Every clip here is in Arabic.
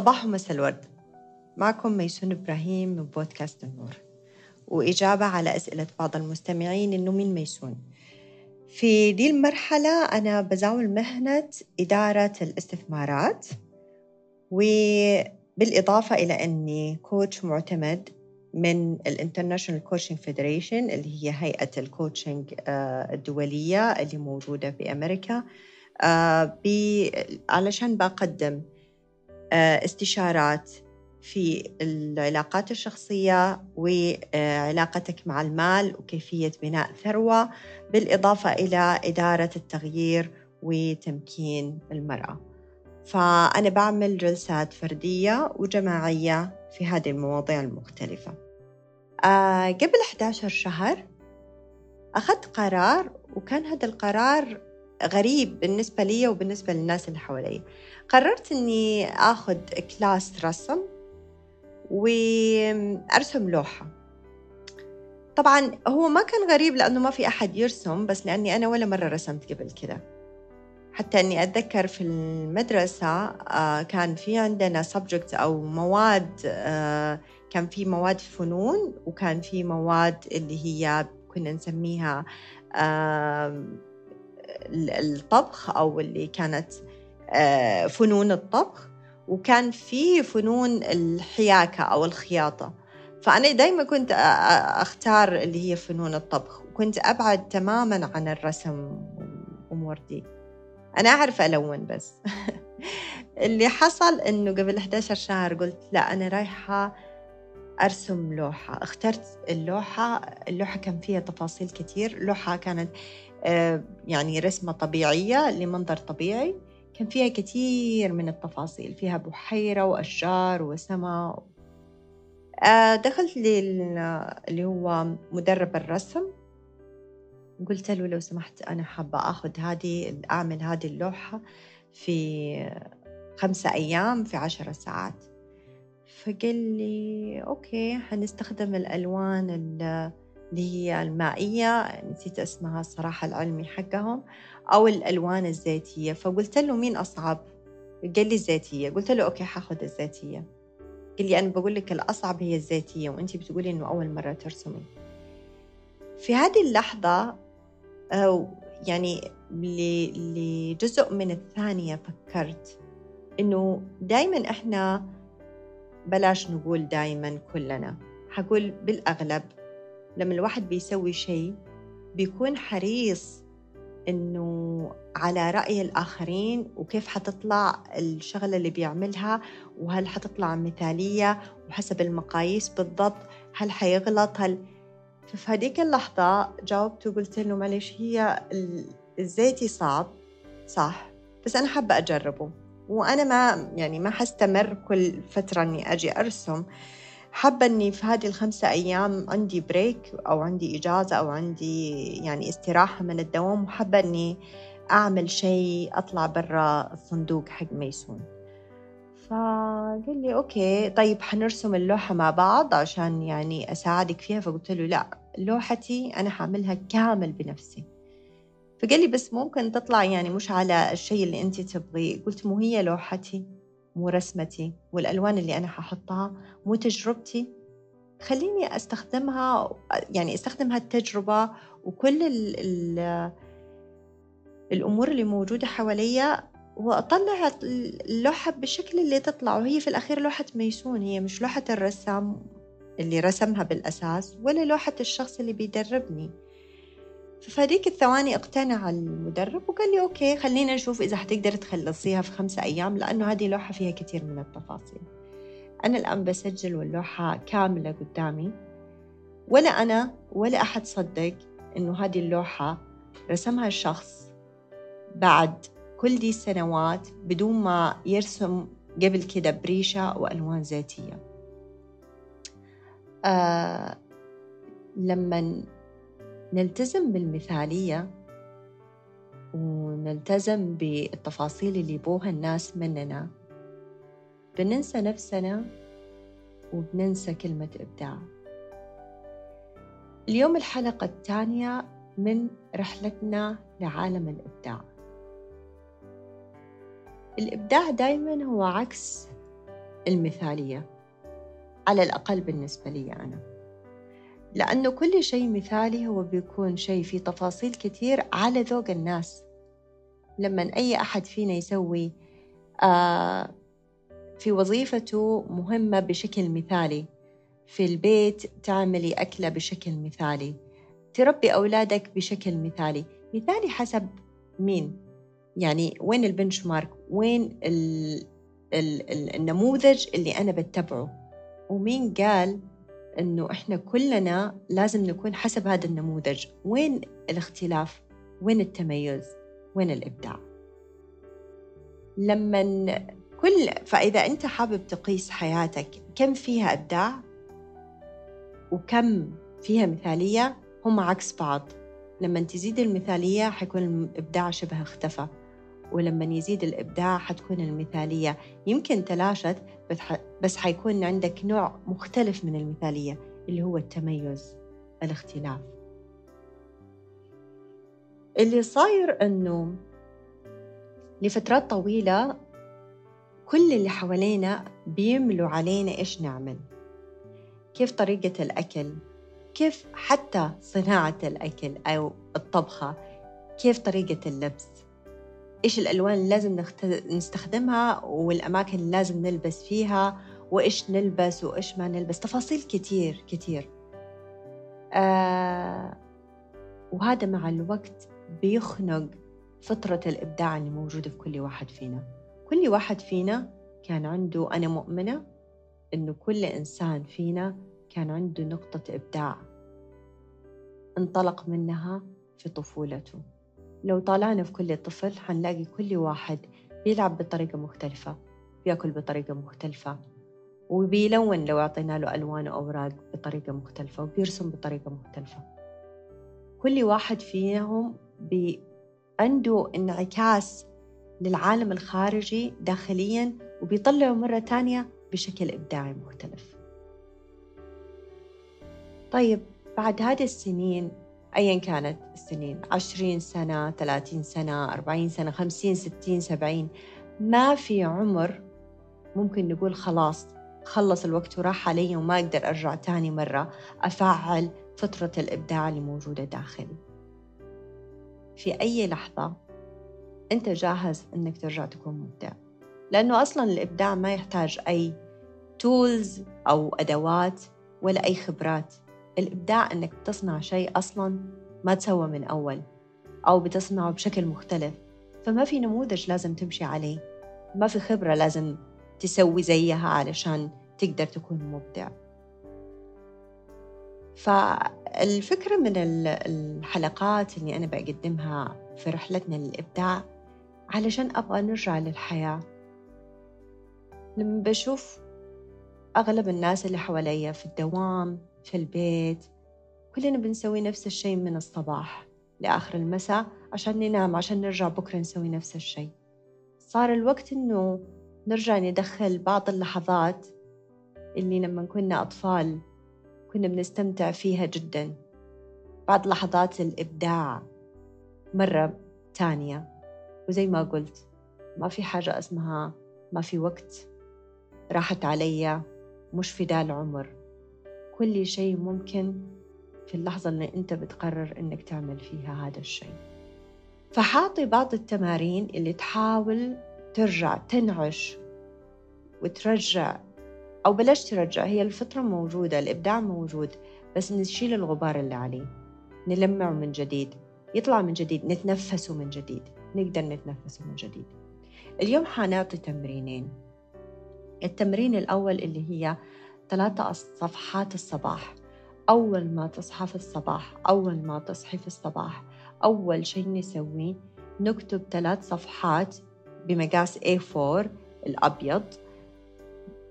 صباح ومساء الورد. معكم ميسون إبراهيم من بودكاست النور. وإجابة على أسئلة بعض المستمعين إنه مين ميسون. في دي المرحلة أنا بزاول مهنة إدارة الاستثمارات وبالإضافة إلى أني coach معتمد من ال International Coaching Federation اللي هي هيئة ال coaching آه، الدولية اللي موجودة في أمريكا آه، علشان بقدم استشارات في العلاقات الشخصية وعلاقتك مع المال وكيفية بناء ثروة بالإضافة إلى إدارة التغيير وتمكين المرأة. فأنا بعمل جلسات فردية وجماعية في هذه المواضيع المختلفة. آه قبل 11 شهر أخذت قرار وكان هذا القرار غريب بالنسبة لي وبالنسبة للناس اللي حوالي. قررت أني أخذ كلاس رسم وأرسم لوحة. طبعا هو ما كان غريب لأنه ما في أحد يرسم بس لأني أنا ولا مرة رسمت قبل كده. حتى أني أتذكر في المدرسة آه، كان في عندنا subject أو مواد آه، كان في مواد فنون وكان في مواد اللي هي كنا نسميها الطبخ أو اللي كانت آه، فنون الطبخ وكان في فنون الحياكة أو الخياطة. فأنا دايما كنت أختار اللي هي فنون الطبخ وكنت أبعد تماما عن الرسم والأمور دي. أنا أعرف ألون بس. اللي حصل إنه قبل 11 شهر قلت لا أنا رايحة أرسم لوحة. اخترت اللوحة اللوحة كان فيها تفاصيل كتير. لوحة كانت يعني رسمة طبيعية لمنظر طبيعي. كان فيها كثير من التفاصيل فيها بحيرة وأشجار وسماء. آه، دخلت اللي هو مدرب الرسم. قلت له لو سمحت أنا حابة أخذ هذه أعمل هذه اللوحة في خمسة أيام في عشرة ساعات. فقال لي okay حنستخدم الألوان اللي هي المائية نسيت اسمها الصراحة العلمي حقهم أو الألوان الزيتية. فقلت له مين أصعب؟ قال لي الزيتية. قلت له okay حاخذ الزيتية. قال لي أنا بقول لك الأصعب هي الزيتية وأنت بتقولي إنه أول مرة ترسمي. في هذه اللحظة أو يعني لجزء من الثانية فكرت إنه دايما إحنا بلاش نقول دايما كلنا. حقول بالأغلب لما الواحد بيسوي شيء بيكون حريص إنه على رأي الآخرين وكيف حتطلع الشغلة اللي بيعملها وهل حتطلع مثالية وحسب المقاييس بالضبط هل حيغلط هل ففي هذيك اللحظة جاوبت وقلت له معلش هي الزيتي صعب صح؟ بس أنا حابة أجربه وأنا ما يعني ما حستمر كل فترة إني أجي أرسم. حابة إني في هذه الخمسة أيام عندي break أو عندي إجازة أو عندي يعني استراحة من الدوام وحابة إني أعمل شيء أطلع برا الصندوق حق ميسون. فقال لي okay طيب حنرسم اللوحة مع بعض عشان يعني أساعدك فيها. فقلت له لا لوحتي أنا حعملها كامل بنفسي. فقال لي بس ممكن تطلع يعني مش على الشيء اللي أنت تبغيه. قلت مو هي لوحتي. مو رسمتي والألوان اللي أنا ححطها مو تجربتي. خليني أستخدمها يعني أستخدم هالتجربة وكل ال ال الأمور اللي موجودة حواليا وأطلع اللوحة بالشكل اللي تطلع. وهي في الأخير لوحة ميسون هي مش لوحة الرسام اللي رسمها بالأساس ولا لوحة الشخص اللي بيدربني. هذيك الثواني اقتنع المدرب وقال لي أوكي خلينا نشوف إذا حتقدر تخلصيها في خمسة أيام لأنه هذه لوحة فيها كثير من التفاصيل. أنا الآن بسجل واللوحة كاملة قدامي. ولا أنا ولا أحد صدق إنه هذه اللوحة رسمها الشخص بعد كل دي السنوات بدون ما يرسم قبل كده بريشة وألوان زيتية. آه لما نلتزم بالمثالية ونلتزم بالتفاصيل اللي يبوها الناس مننا. بننسى نفسنا وبننسى كلمة إبداع. اليوم الحلقة الثانية من رحلتنا لعالم الإبداع. الإبداع دايما هو عكس المثالية على الأقل بالنسبة لي أنا. لأنه كل شيء مثالي هو بيكون شيء فيه تفاصيل كثير على ذوق الناس. لما أي أحد فينا يسوي آه في وظيفته مهمة بشكل مثالي في البيت تعملي أكلة بشكل مثالي تربي أولادك بشكل مثالي. مثالي حسب مين؟ يعني وين البنش مارك وين ال ال ال النموذج اللي أنا بتبعه؟ ومين قال إنه إحنا كلنا لازم نكون حسب هذا النموذج. وين الاختلاف؟ وين التميز؟ وين الإبداع؟ لما كل فإذا أنت حابب تقيس حياتك كم فيها إبداع؟ وكم فيها مثالية؟ هم عكس بعض. لما تزيد المثالية حيكون الإبداع شبه اختفى. ولما يزيد الإبداع حتكون المثالية. يمكن تلاشت بس حيكون عندك نوع مختلف من المثالية اللي هو التميز الاختلاف. اللي صاير أنه لفترات طويلة كل اللي حوالينا بيملوا علينا إيش نعمل. كيف طريقة الأكل كيف حتى صناعة الأكل أو الطبخة كيف طريقة اللبس إيش الألوان اللي لازم نستخدمها والأماكن اللي لازم نلبس فيها وإيش نلبس وإيش ما نلبس. تفاصيل كتير كتير. آه وهذا مع الوقت بيخنق فطرة الإبداع اللي موجودة في كل واحد فينا. كل واحد فينا كان عنده أنا مؤمنة إنه كل إنسان فينا كان عنده نقطة إبداع انطلق منها في طفولته. لو طالعنا في كل طفل حنلاقي كل واحد بيلعب بطريقة مختلفة بياكل بطريقة مختلفة وبيلون لو أعطينا له ألوان وأوراق بطريقة مختلفة وبيرسم بطريقة مختلفة. كل واحد فيهم بي عنده انعكاس للعالم الخارجي داخليا وبيطلعه مرة تانية بشكل إبداعي مختلف. طيب بعد هذه السنين أيا كانت السنين عشرين سنة ثلاثين سنة أربعين سنة خمسين ستين سبعين. ما في عمر ممكن نقول خلاص خلص الوقت وراح علي وما أقدر أرجع تاني مرة أفعل فطرة الإبداع اللي موجودة داخلي. في أي لحظة أنت جاهز أنك ترجع تكون مبدع؟ لأنه أصلا الإبداع ما يحتاج أي تولز أو أدوات ولا أي خبرات. الإبداع أنك تصنع شيء أصلا ما تسوى من أول أو بتصنعه بشكل مختلف. فما في نموذج لازم تمشي عليه. ما في خبرة لازم تسوي زيها علشان تقدر تكون مبدع. فالفكرة من الحلقات اللي أنا بقدمها في رحلتنا للإبداع علشان أبغى نرجع للحياة. لما بشوف أغلب الناس اللي حواليا في الدوام في البيت كلنا بنسوي نفس الشيء من الصباح لآخر المساء عشان ننام عشان نرجع بكرة نسوي نفس الشيء صار الوقت إنه نرجع ندخل بعض اللحظات اللي لما كنا أطفال كنا بنستمتع فيها جدا. بعض لحظات الإبداع مرة تانية. وزي ما قلت ما في حاجة اسمها ما في وقت راحت عليا مش في ذا العمر كل شيء ممكن في اللحظة اللي أنت بتقرر أنك تعمل فيها هذا الشيء. فحاطي بعض التمارين اللي تحاول ترجع تنعش وترجع أو بلاش ترجع هي الفطرة موجودة الإبداع موجود بس نشيل الغبار اللي عليه نلمعه من جديد يطلع من جديد نتنفسه من جديد نقدر نتنفسه من جديد. اليوم حنعطي تمرينين. التمرين الأول اللي هي ثلاثة صفحات الصباح. أول ما تصحى في الصباح أول ما تصحي في الصباح أول شيء نسويه نكتب ثلاث صفحات بمقاس A4 الأبيض.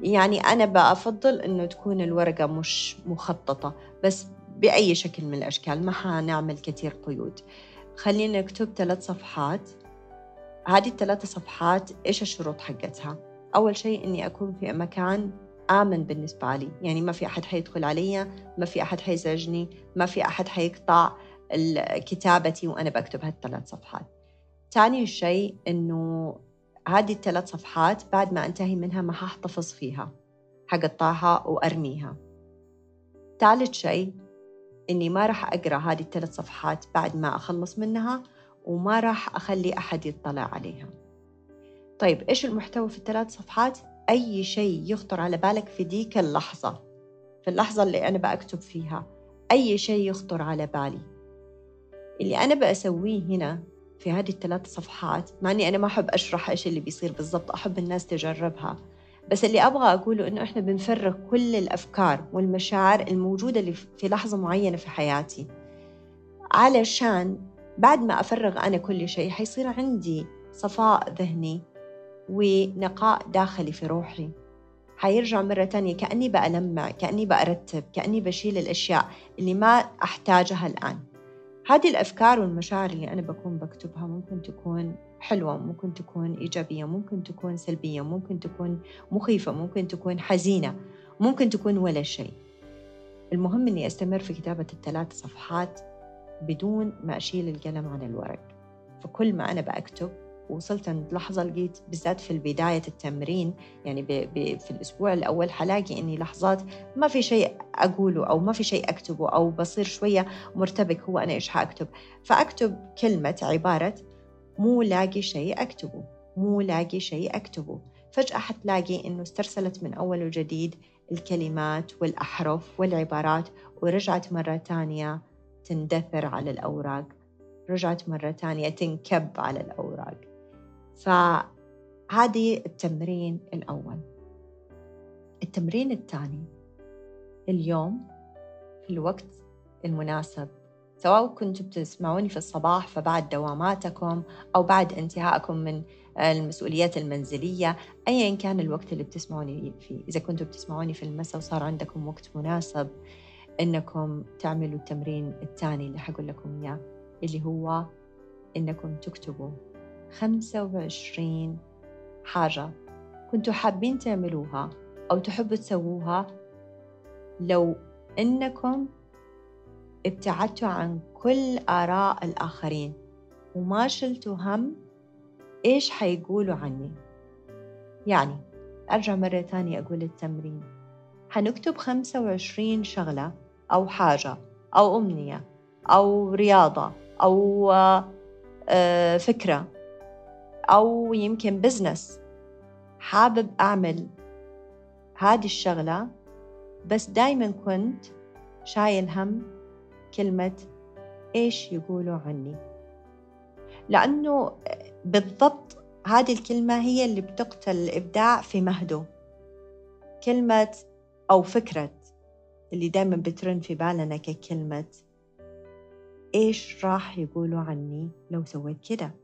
يعني أنا بفضل إنه تكون الورقة مش مخططة بس بأي شكل من الأشكال ما حنعمل كثير قيود. خلينا نكتب ثلاث صفحات. هذه الثلاث صفحات إيش الشروط حقتها؟ أول شيء إني أكون في مكان آمن بالنسبة لي. يعني ما في أحد حيدخل علي ما في أحد حيزعجني ما في أحد حيقطع كتابتي وأنا بكتب هالثلاث صفحات. ثاني شيء إنه هذه الثلاث صفحات بعد ما أنتهي منها ما حاحتفظ فيها حقطعها وأرميها. ثالث شيء إني ما راح أقرأ هذه الثلاث صفحات بعد ما أخلص منها وما راح أخلي أحد يطلع عليها. طيب إيش المحتوى في الثلاث صفحات؟ أي شيء يخطر على بالك في ديك اللحظة في اللحظة اللي أنا بكتب فيها. أي شيء يخطر على بالي. اللي أنا بسويه هنا في هذه الثلاث صفحات مع إني أنا ما أحب أشرح إيش اللي بيصير بالضبط أحب الناس تجربها. بس اللي أبغى أقوله إنه إحنا بنفرغ كل الأفكار والمشاعر الموجودة اللي في لحظة معينة في حياتي. علشان بعد ما أفرغ أنا كل شيء حيصير عندي صفاء ذهني ونقاء داخلي في روحي. حيرجع مرة تانية كأني بألمع كأني بأرتب كأني بشيل الأشياء اللي ما أحتاجها الآن. هذه الأفكار والمشاعر اللي أنا بكون بكتبها ممكن تكون حلوة ممكن تكون إيجابية ممكن تكون سلبية ممكن تكون مخيفة ممكن تكون حزينة ممكن تكون ولا شيء. المهم أني أستمر في كتابة الثلاث صفحات بدون ما أشيل القلم عن الورق. فكل ما أنا بأكتب وصلت عند لحظة لقيت بالذات في بداية التمرين يعني ب ب في الأسبوع الأول حلاقي إني لحظات ما في شيء أقوله أو ما في شيء أكتبه أو بصير شوية مرتبك هو أنا إيش حأكتب. فأكتب كلمة عبارة مو لاقي شيء أكتبه مو لاقي شيء أكتبه. فجأة حتلاقي إنه استرسلت من أول وجديد الكلمات والأحرف والعبارات ورجعت مرة تانية تندثر على الأوراق رجعت مرة تانية تنكب على الأوراق. فهذه التمرين الأول. التمرين الثاني اليوم في الوقت المناسب. سواء كنتم بتسمعوني في الصباح فبعد دواماتكم أو بعد انتهائكم من المسؤوليات المنزلية أيا كان الوقت اللي بتسمعوني فيه. إذا كنتم بتسمعوني في المساء وصار عندكم وقت مناسب إنكم تعملوا التمرين الثاني اللي حقول لكم إياه اللي هو إنكم تكتبوا 25 حاجة. كنتوا حابين تعملوها أو تحبوا تسووها؟ لو إنكم ابتعدتوا عن كل آراء الآخرين وما شلتوا هم إيش حيقولوا عني؟ يعني أرجع مرة تانية أقول التمرين. حنكتب 25 شغلة أو حاجة أو أمنية أو رياضة أو آه، فكرة. أو يمكن بزنس حابب أعمل هذه الشغلة بس دايما كنت شايل هم كلمة إيش يقولوا عني. لأنه بالضبط هذه الكلمة هي اللي بتقتل الإبداع في مهده. كلمة أو فكرة اللي دايما بترن في بالنا ككلمة إيش راح يقولوا عني لو سويت كده.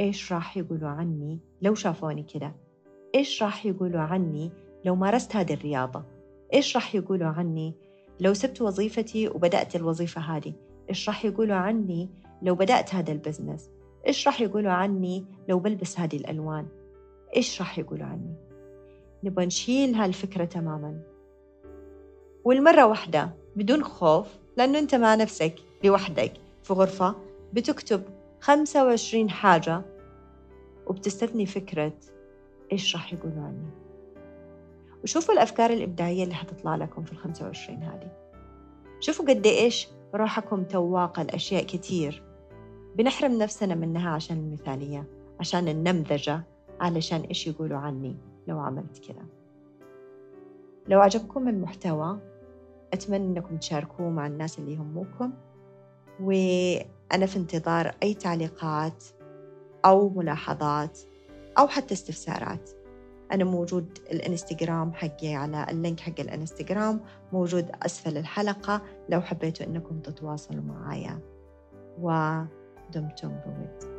إيش راح يقولوا عني لو شافوني كده؟ إيش راح يقولوا عني لو مارست هذه الرياضة؟ إيش راح يقولوا عني لو سبت وظيفتي وبدأت الوظيفة هذه؟ إيش راح يقولوا عني لو بدأت هذا البزنس؟ إيش راح يقولوا عني لو بلبس هذه الألوان؟ إيش راح يقولوا عني؟ نبغى نشيل هالفكرة تماما. والمرة واحدة بدون خوف لأنه أنت مع نفسك لوحدك في غرفة بتكتب 25 حاجة وبتستثني فكرة إيش راح يقولوا عني وشوفوا الأفكار الإبداعية اللي حتطلع لكم في ال 25 هذه. شوفوا قد إيش روحكم تواقة لأشياء كتير. بنحرم نفسنا منها عشان المثالية عشان النمذجة علشان إيش يقولوا عني لو عملت كذا. لو عجبكم المحتوى أتمنى أنكم تشاركوه مع الناس اللي يهموكم. وأنا في انتظار أي تعليقات أو ملاحظات أو حتى استفسارات. أنا موجود الإنستغرام حقي على اللينك حق الإنستغرام موجود أسفل الحلقة لو حبيتوا أنكم تتواصلوا معايا. ودمتم بود.